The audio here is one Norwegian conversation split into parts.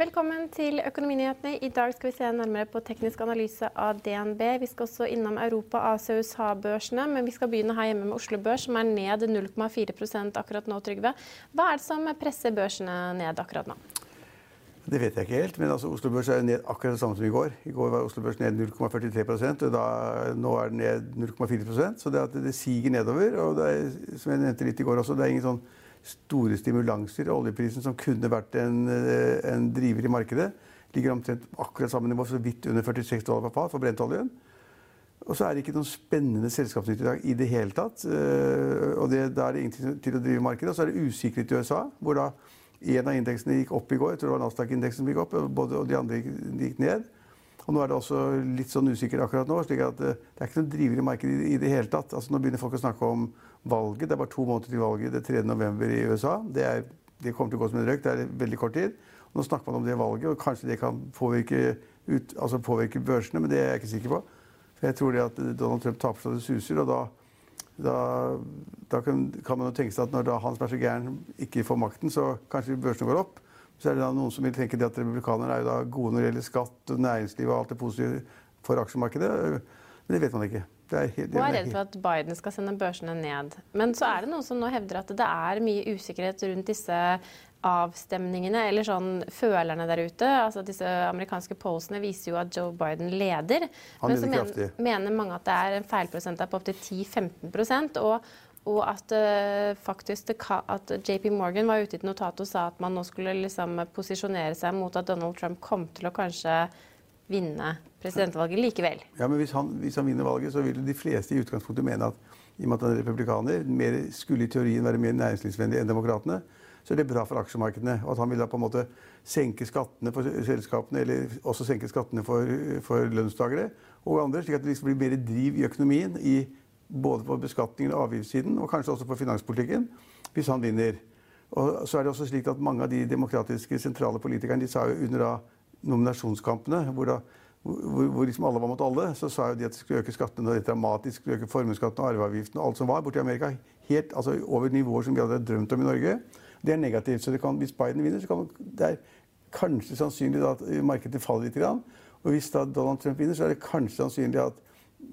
Velkommen til Økonominyhetene. I dag skal vi se nærmere på teknisk analyse av DNB. Vi skal også innom Europa, Asia og USA-børsene, men vi skal begynne her hjemme med Oslo Børs, som er ned 0,4% akkurat nå, Trygve. Hva er det som presser børsene ned akkurat nå? Det vet jeg ikke helt, men altså Oslo Børs er ned akkurat det samme som i går. I går var Oslo Børs ned 0,43% og da, nå er den ned 0,4% Så det, at det siger nedover. Og det er, som jeg nevnte litt i går også, det er ingen sånn store stimulanser. Oljeprisen, som kunne vært en, eh, en driver i markedet, ligger omtrent akkurat samme nivå, så vidt under 46 dollar per fat for brentoljen. Og så er det ikke noen spennende selskapsnytt i dag i det hele tatt. Eh, og det, da er det ingenting til å drive markedet. Og så er det usikkerhet i USA, hvor da en av indeksene gikk opp i går. Jeg tror det var Nasdaq-indeksen som gikk opp, og de andre gikk ned. Og nå er det også litt sånn usikkert akkurat nå. slik at eh, Det er ikke noen driver i markedet i, det hele tatt. Altså Nå begynner folk å snakke om valget. Det er bare to måneder til valget det 3. november i USA. Det, er, det, kommer til å gå som en røyk. Det er veldig kort tid. Og nå snakker man om det valget, og kanskje det kan påvirke, ut, altså påvirke børsene, men det er jeg ikke sikker på. For jeg tror det at Donald Trump taper så det suser. og da da, da kan, kan, man jo tenke seg at når da Hans som er gæren, ikke får makten, så kanskje børsene går opp. Så er det da noen som vil tenke at republikanerne er jo da gode når det gjelder skatt og næringsliv og alt det positive for aksjemarkedet. Men det vet man ikke. Er helt, det er redd for at Biden skal sende børsene ned. Men så er det noen som nå hevder at det er mye usikkerhet rundt disse avstemningene, eller sånn følerne der ute. Altså Disse amerikanske pollsene viser jo at Joe Biden leder. Han Men så men, mener mange at det er en feilprosent på opptil 10-15% og, og at uh, faktisk at JP Morgan var ute i et notat og sa at man nå skulle liksom posisjonere seg mot at Donald Trump kom til å kanskje vinne presidentvalget likevel. Ja, men hvis han, hvis han, vinner valget, så vil de fleste i utgangspunktet mene at i og med at han er republikaner, mer, skulle i teorien være mer næringslivsvennlig enn demokratene, så er det bra for aksjemarkedene. Og at han vil da på en måte senke skattene for selskapene, eller også senke skattene for, for lønnstakere og andre, slik at det liksom blir mer driv i økonomien, i, både på beskatningen og avgiftssiden, og kanskje også på finanspolitikken, hvis han vinner. Og så er det også slik at Mange av de demokratiske sentrale politikerne de sa jo under da nominasjonskampene, hvor, da, hvor, hvor liksom alle var mot alle, så sa jo de at de skulle øke skattene og dramatisk, øke formuesskatten og arveavgiften og alt som var borti Amerika. Helt, altså over nivåer som vi hadde drømt om i Norge. Det er negativt. så kan, Hvis Biden vinner, så kan det er kanskje sannsynlig at markedet faller litt. Og hvis da Donald Trump vinner, så er det kanskje sannsynlig at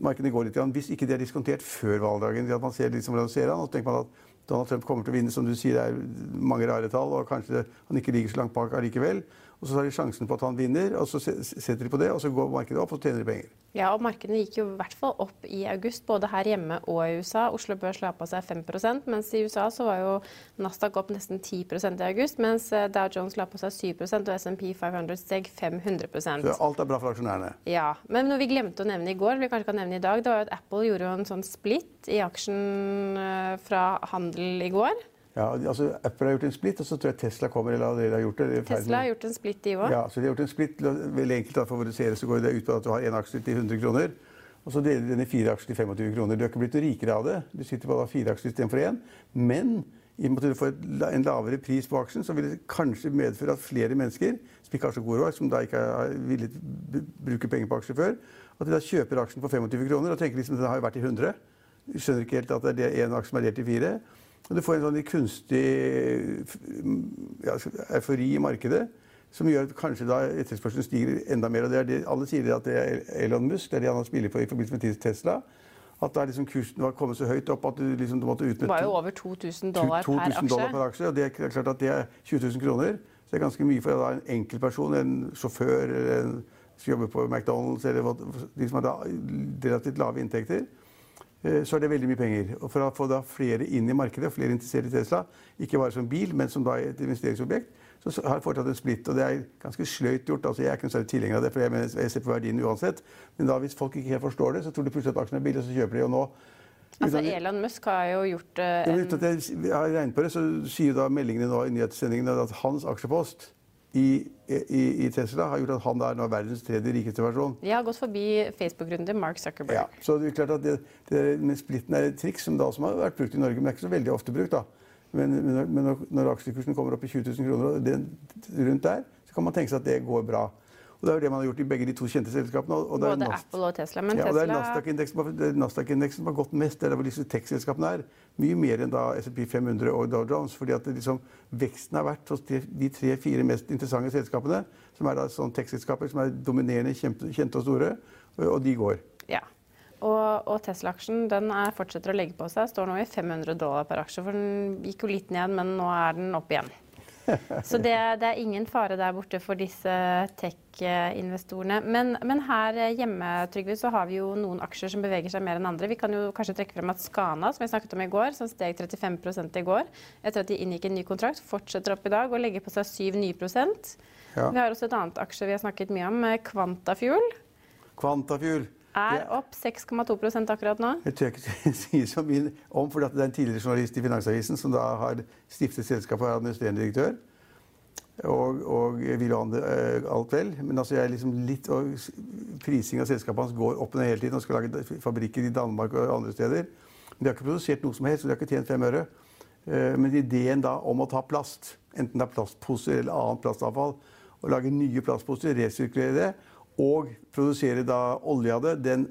markedet går litt. Hvis ikke det er diskontert før valgdagen. at man ser liksom hvordan ser han, og så tenker man at Donald Trump kommer til å vinne, som du sier, det er mange rare tall, og kanskje han ikke ligger så langt bak allikevel. Og så tar de sjansen på at han vinner, og så setter de på det, og så går markedet opp, og så tjener de penger. Ja, og markedene gikk jo i hvert fall opp i august, både her hjemme og i USA. Oslo Børs la på seg 5 mens i USA så var jo Nasdaq opp nesten 10% i august, mens eh, Dow Jones la på seg 7 og SMP 500 steg 500 Så alt er bra for aksjonærene? Ja. Men noe vi glemte å nevne i går, vi kanskje kan nevne i dag, det var jo at Apple gjorde jo en sånn splitt i aksjen eh, fra handel i går. Ja, altså Apple har gjort en split, og så tror jeg Tesla kommer. eller allerede har gjort det. Tesla har gjort en split, de òg. Ja, så de har gjort en split. Veldig enkelt å favorisere så går det ut på at du har én aksje til 100 kroner. Og så deler du den i fire aksjer til 25 kroner. Du har ikke blitt rikere av det. Du sitter på av fire aksjer istedenfor én. Men i og med at du får en lavere pris på aksjen, så vil det kanskje medføre at flere mennesker som ikke har så god råd, som da ikke har villet bruke penger på aksjer før, at de da kjøper aksjen på 25 kroner og tenker liksom den har jo vært i 100. Skjønner ikke helt at det er én aksje som er delt i fire. Du får en sånn kunstig ja, eufori i markedet Som gjør at kanskje da etterspørselen stiger enda mer. og det er det, Alle sier at det er Elon Musk, det er det han har spiller på i forbindelse med Tesla. At da liksom kursen var kommet så høyt opp at du, liksom, måtte utnytte Det var jo over 2000 dollar, 2000 per, aksje. dollar per aksje. Og det er klart at det er 20 000 kroner. Så det er ganske mye for en enkeltperson, en sjåfør eller en som jobber på McDonald's, eller de som har relativt lave inntekter. Eh, så er det veldig mye penger. Og for å få da flere inn i markedet, flere interessert i Tesla, ikke bare som bil, men som da et investeringsobjekt, så har jeg foretatt en splitt. Og det er ganske sløyt gjort. altså Jeg er ikke noe særlig tilhenger av det, for jeg, mener, jeg ser på verdien uansett. Men da hvis folk ikke helt forstår det, så tror de plutselig at aksjen er billig, og så kjøper de. og nå Altså Elon Musk har jo gjort uh, en... Uten at jeg har regnet på det, så sier da meldingene nå i nyhetssendingene at hans aksjepost i, i, i, Tesla har gjort at han er nå verdens tredje rikeste person. De har gått forbi Facebook-grunnen til Mark Zuckerberg. Ja, så det er klart at det, det med splitten er et triks som da som har vært brukt i Norge, men det er ikke så veldig ofte brukt. da. Men, men, men når, når, aksjekursen kommer opp i 20 000 kroner og det, rundt der, så kan man tenke seg at det går bra. Og Det er jo det man har gjort i begge de to kjente selskapene. Og Både Apple og Tesla. Men ja, og Tesla... det er Nasdaq-indeksen som har gått mest. Det er hvor disse tech-selskapene er. Mye mer enn da SP 500 og Dow Jones. fordi at liksom, veksten har vært hos de tre-fire mest interessante selskapene, som er da sånn tech-selskaper som er dominerende, kjente og store, og de går. Ja. Og, og Tesla-aksjen den er, fortsetter å legge på seg. Står nå i 500 dollar per aksje. for Den gikk jo litt ned, men nå er den opp igjen. Så det, det, er ingen fare der borte for disse tech-investorene. Men, men, her hjemme Trygve, så har vi jo noen aksjer som beveger seg mer enn andre. Vi kan jo kanskje trekke frem at Skana, som vi snakket om i går, som steg 35 i går etter at de inngikk en ny kontrakt, fortsetter opp i dag og legger på seg 7 nye prosent. Ja. Vi har også et annet aksje vi har snakket mye om, Kvantafuel. Kvantafuel er opp 6,2% akkurat nå. Jeg tør ikke si så mye om, for det er en tidligere journalist i Finansavisen som da har stiftet selskap og er administrerende direktør. Og, og vil ha uh, alt vel. Men altså jeg er liksom litt, og prising av selskapet hans går opp og ned hele tiden. og skal lage fabrikker i Danmark og andre steder. Men de har ikke produsert noe som helst, og de har ikke tjent fem øre. Uh, men ideen da om å ta plast, enten det er plastposer eller annet plastavfall, og lage nye plastposer, resirkulere det og produsere da olje av det, den,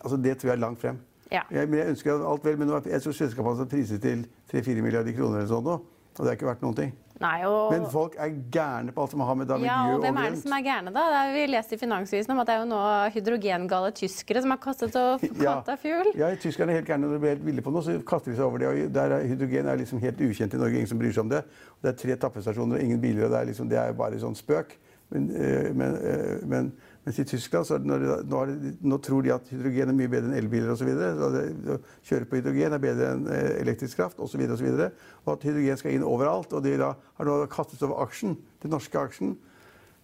altså det tror jeg er langt frem. Ja. Jeg, jeg, ønsker alt vel, men jeg tror selskapet har priset til 3-4 milliarder kroner eller sånn nå. Og det har ikke vært noen ting. Nei, og... Men folk er gærne på alt som har med da, ja, miljø og Hvem er det som er gærne, da? Det vi leste i Finansvisen om at det er jo nå hydrogengale tyskere som har kastet og kanta fuel. Ja, ja, tyskerne er helt gærne. Når de blir helt ville på noe, så kaster de seg over det. og der er, Hydrogen er liksom helt ukjent i Norge. Ingen som bryr seg om det. Det er tre tappestasjoner og ingen biler. og Det er, liksom, det er bare sånn spøk. Men, øh, men, øh, men mens i Tyskland så når, nå, nå, tror de at hydrogen er mye bedre enn elbiler osv. Å kjøre på hydrogen er bedre enn eh, elektrisk kraft osv. Og, så videre, og, så og at hydrogen skal inn overalt. Og de da, har nå kastet over aksjen, den norske aksjen.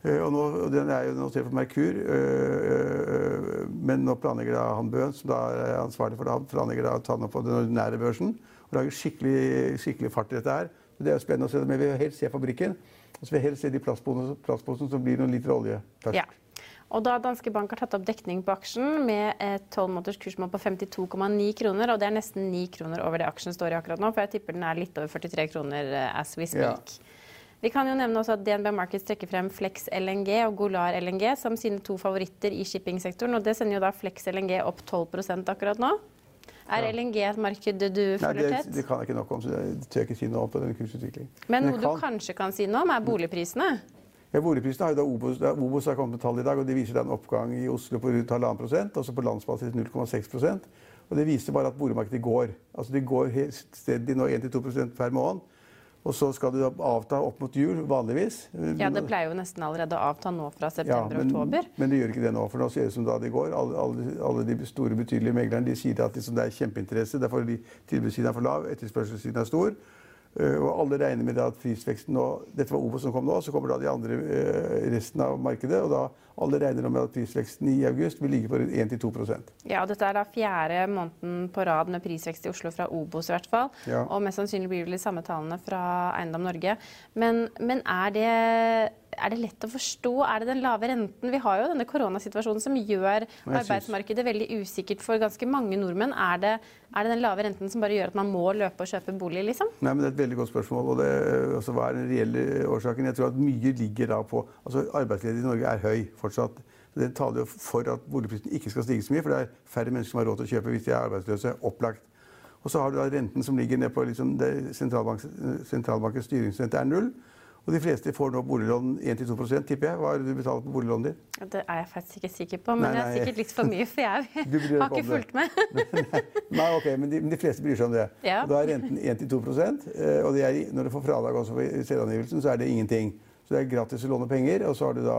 Uh, og nå, Den er jo notert for Merkur, uh, men nå planlegger da han Bøhn, som da er ansvarlig for det, han planlegger da å ta den opp på den ordinære børsen. Og lager skikkelig, skikkelig fart i dette her. Så det er jo spennende å se. Men vi vil helst se fabrikken. Og så vil vi helst se de plastposene som blir noen liter olje først. Ja. Og da Danske Bank har tatt opp dekning på aksjen med et 12 måneders kursmål på 52,9 kroner, og det er nesten 9 kroner over det aksjen står i akkurat nå, for jeg tipper den er litt over 43 kroner eh, as we speak. Ja. Vi kan jo nevne også at DNB Markets trekker frem Flex LNG og Golar LNG som sine to favoritter i shippingsektoren. og Det sender jo da Flex LNG opp 12% akkurat nå. Er ja. LNG et marked du følger tett? Det, det kan jeg ikke nok om, så det tør jeg ikke si noe om på den kursutviklingen. Men noe kan... du kanskje kan si noe om, er boligprisene? Ja, Boligprisene har jo da Obos, Obos har kommet med tall i dag, og de viser en oppgang i Oslo på rundt halvannen prosent, altså på landsbasis 0,6% Og Det viser bare at boligmarkedet går. Altså De går helt stedig nå 1-2 per måned. Og så skal det avta opp mot jul, vanligvis. Ja, Det pleier jo nesten allerede å avta nå fra september-oktober. Ja, men, men, det gjør ikke det nå, for nå ser det ut som da det går. Alle, alle, alle de store, betydelige meglerne de sier at liksom det er kjempeinteresse. Derfor er tilbudssiden er for lav, etterspørselssiden er stor. Eh, og alle regner med at prisveksten nå Dette var Ovo som kom nå, så kommer da de andre eh, resten av markedet. Og da alle regner med at prisveksten i august vil ligge på 1-2% Ja, og dette er da fjerde måneden på rad med prisvekst i Oslo fra Obos i hvert fall. Ja. Og mest sannsynlig blir det de samme tallene fra Eiendom Norge. Men, men er det er det lett å forstå? Er det den lave renten? Vi har jo denne koronasituasjonen som gjør arbeidsmarkedet veldig usikkert for ganske mange nordmenn. Er det, er det, den lave renten som bare gjør at man må løpe og kjøpe bolig, liksom? Nei, men Det er et veldig godt spørsmål. og det, altså, Hva er den reelle årsaken? Jeg tror at mye ligger da på altså Arbeidsledigheten i Norge er høy fortsatt. Det taler jo for at boligprisen ikke skal stige så mye, for det er færre mennesker som har råd til å kjøpe hvis de er arbeidsløse. Opplagt. Og så har du da renten som ligger ned på liksom, sentralbankens styringsrente er null. Og de fleste får nå boliglån 1-2 tipper jeg. Hva er det du betaler på boliglånet ditt? Det er jeg faktisk ikke sikker på, men nei, nei. det er sikkert litt for mye, for jeg har ikke fulgt med. nei, ok, men de, men de, fleste bryr seg om det. Ja. Og da er renten 1-2 og og er, når du får fradrag også for selvangivelsen, så er det ingenting. Så det er gratis å låne penger, og så har du da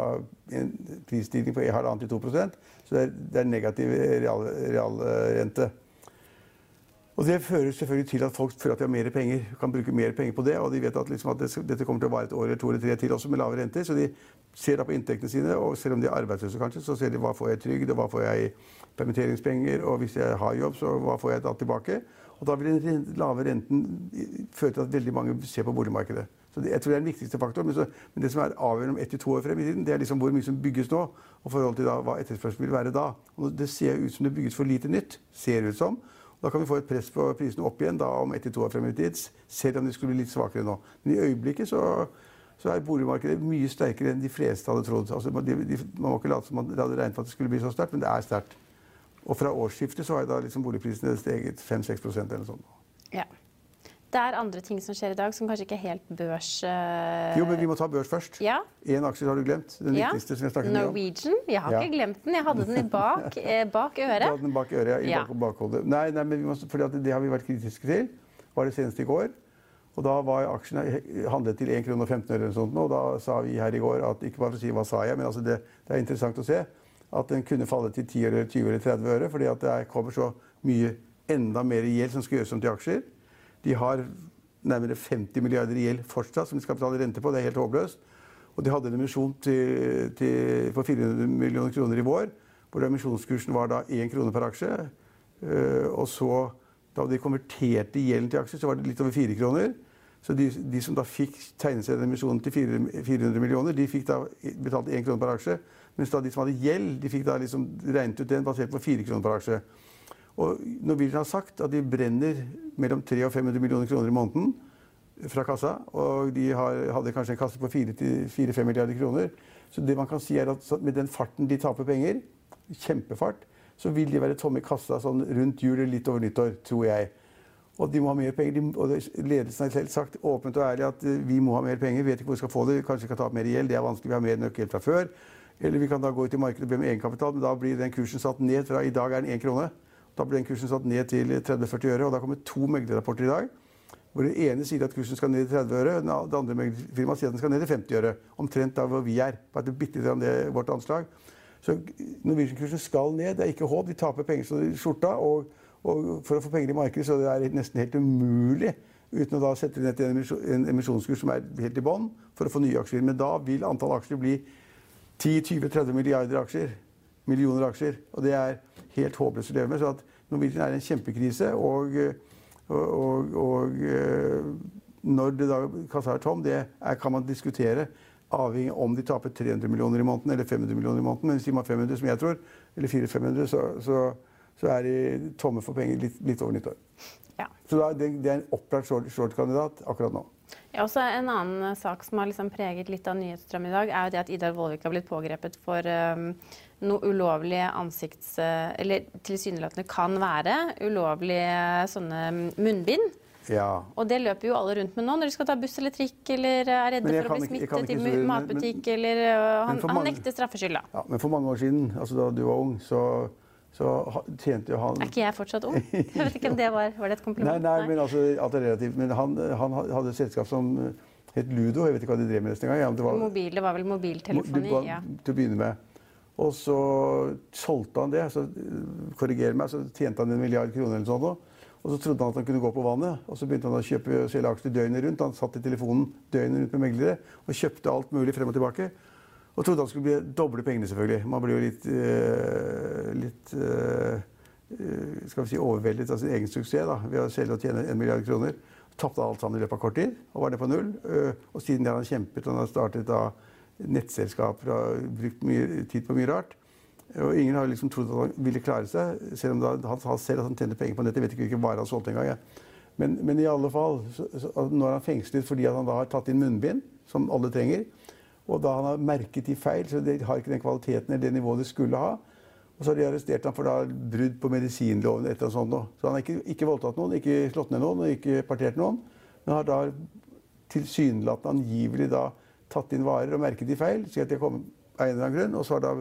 en prisstigning på 1,5-2 Så det er, det er negativ realrente. Real og Det fører selvfølgelig til at folk føler at de har mer penger, kan bruke mer penger på det. Og de vet at, liksom at dette kommer til å vare et år eller to eller tre til også med lave renter. Så de ser da på inntektene sine, og selv om de er arbeidsløse kanskje, så ser de hva får jeg i trygd, hva får jeg i permitteringspenger, og hvis jeg har jobb, så hva får jeg da tilbake? Og da vil den lave renten føre til at veldig mange ser på boligmarkedet. Så det, jeg tror det er den viktigste faktoren. Men, så, men det som er avgjørende om ett til to år frem i tiden, det er liksom hvor mye som bygges nå, og forhold til da, hva etterspørselen vil være da. Og det ser ut som det bygges for lite nytt. Ser ut som. Da kan vi få et press på prisene opp igjen da, om ett til to år frem i tid, selv om de skulle bli litt svakere nå. Men i øyeblikket så, så er boligmarkedet mye sterkere enn de fleste hadde trodd. Altså, de, de, man må ikke late som man hadde regnet med at det skulle bli så sterkt, men det er sterkt. Og fra årsskiftet så har da liksom boligprisene steget 5-6% eller noe sånt. Ja. Det er andre ting som skjer i dag som kanskje ikke er helt børs... Uh... Jo, men vi må ta børs først. Ja. Én aksje har du glemt. Den ja. viktigste som jeg snakket om. Norwegian. Jeg har ja. ikke glemt den. Jeg hadde den bak, eh, bak øret. Du hadde den bak øret, ja. I bak, bakhodet. Nei, nei, men må, fordi det har vi vært kritiske til. Var det senest i går. Og da var aksjene handlet til 1 kr 15 øre. Og da sa vi her i går at ikke bare for å si hva sa jeg, men altså det, det, er interessant å se at den kunne falle til 10 eller 20 eller 30 øre. fordi at det kommer så mye enda mer gjeld som skal gjøres om til aksjer. De har nærmere 50 milliarder i gjeld fortsatt som de skal betale rente på. Det er helt håpløst. Og de hadde en emisjon til, til, for 400 millioner kroner i vår, hvor emisjonskursen var da 1 krone per aksje. Uh, og så, da de konverterte gjelden til aksjer, så var det litt over 4 kroner. Så de, de som da fikk tegnet seg den emisjonen til 400 millioner, de fikk da betalt 1 krone per aksje. Mens da de som hadde gjeld, de fikk da liksom regnet ut den basert på 4 kroner per aksje. Og Norwegian har sagt at de brenner mellom 300 og 500 millioner kroner i måneden fra kassa. Og de har, hadde kanskje en kasse på 4-5 milliarder kroner. Så det man kan si er at med den farten de taper penger, kjempefart, så vil de være tomme i kassa sånn rundt jul eller litt over nyttår, tror jeg. Og de må ha mer penger. De, og ledelsen har selv sagt åpent og ærlig at eh, vi må ha mer penger. Vi vet ikke hvor vi skal få det. Kanskje vi kan ta opp mer gjeld. Det er vanskelig. Vi har mer nøkkel fra før. Eller vi kan da gå ut i markedet og be om egenkapital, men da blir den kursen satt ned fra i dag er den én krone. Da ble den kursen satt ned til 30-40 øre. og Da kommer to meglerrapporter i dag. hvor Den ene sier at kursen skal ned til 30 øre, det andre meglerfirmaet sier at den skal ned til 50 øre. Omtrent der hvor vi er. Bare bitte litt det vårt anslag. Så Norwegian-kursen skal ned. Det er ikke håp. De taper penger som skjorta. Og, og, for å få penger i markedet så det er nesten helt umulig uten å da sette ned til en emisjonskurs som er helt i bånn, for å få nye aksjer. Men da vil antall aksjer bli 10-20-30 milliarder aksjer. Millioner aksjer. Og det er helt håpløst å leve med. Så at Norwegian er en kjempekrise. Og, og, og når det da kassa er tom, det er, kan man diskutere. Avhengig om de taper 300 millioner i måneden eller 500 millioner i måneden. Men sier man 500, som jeg tror, eller 400-500, så, så, så, er de tomme for penger litt, litt over nyttår. Ja. Så da, det, det, er en opplagt short-kandidat short akkurat nå. Ja, også En annen sak som har liksom preget litt av nyhetsstrømmen i dag, er jo det at Idar Vollvik har blitt pågrepet for um, noe ulovlige ansikts... Eller tilsynelatende kan være ulovlige sånne munnbind. Ja. Og det løper jo alle rundt med nå når de skal ta buss eller trikk eller er redde for å bli smittet i matbutikk men, eller Han, han nekter straffskyld, da. Ja, men for mange år siden, altså da du var ung, så, så tjente jo han Er ikke jeg fortsatt ung? Jeg vet ikke om det var Var det et kompliment? Nei, nei, men altså, alt er relativt. Men han, han hadde et selskap som het Ludo. Jeg vet ikke hva de drev med nesten engang. Ja, Mobil, det var vel mobiltelefoni? ja. Til å begynne med. Og så solgte han det. Så korriger meg, så tjente han en milliard kroner eller sånt. Og så trodde han at han kunne gå på vannet. Og så begynte han å kjøpe selge aksjer døgnet rundt. Han satt i telefonen døgnet rundt med meglere og kjøpte alt mulig frem og tilbake. Og trodde han skulle bli doble pengene, selvfølgelig. Man blir jo litt, uh, litt uh, skal vi si overveldet av sin egen suksess da, ved å selge og tjene en milliard kroner. Tapte alt sammen i løpet av kort tid og var nede på null. Og siden det har han kjempet. Han har startet da nettselskaper og brukt mye tid på mye rart. Og ingen har liksom trodd at han ville klare seg, selv om han sa selv at han tjente penger på nettet. Jeg vet ikke hvilke han solgte engang. Men, men i alle fall, så, så, nå er han fengslet fordi han da har tatt inn munnbind, som alle trenger. Og da han har merket de feil, så de har ikke den kvaliteten eller det nivået de skulle ha. Og så har de arrestert ham for da brudd på medisinloven. Etter og sånt. Så han har ikke, ikke voldtatt noen, ikke slått ned noen og ikke partert noen. Men har da tilsynelatende angivelig da tatt inn varer og merket de feil. så de de kom av en eller annen grunn, og så har da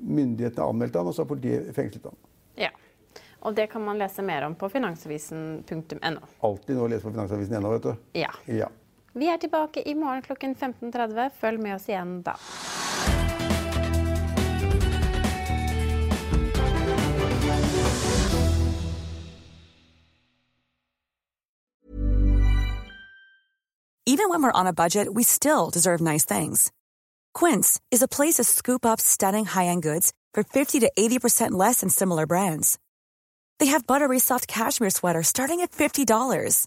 myndighetene anmeldt han, og så har politiet fengslet han. Ja. Og det kan man lese mer om på finansavisen.no. Alltid noe å lese på finansavisen.no, vet du. Ja. ja. Vi er tilbake i morgen klokken 15.30. Følg med oss igjen da. Even when we're on a budget, we still deserve nice things. Quince is a place to scoop up stunning high-end goods for 50 to 80% less than similar brands. They have buttery soft cashmere sweaters starting at $50,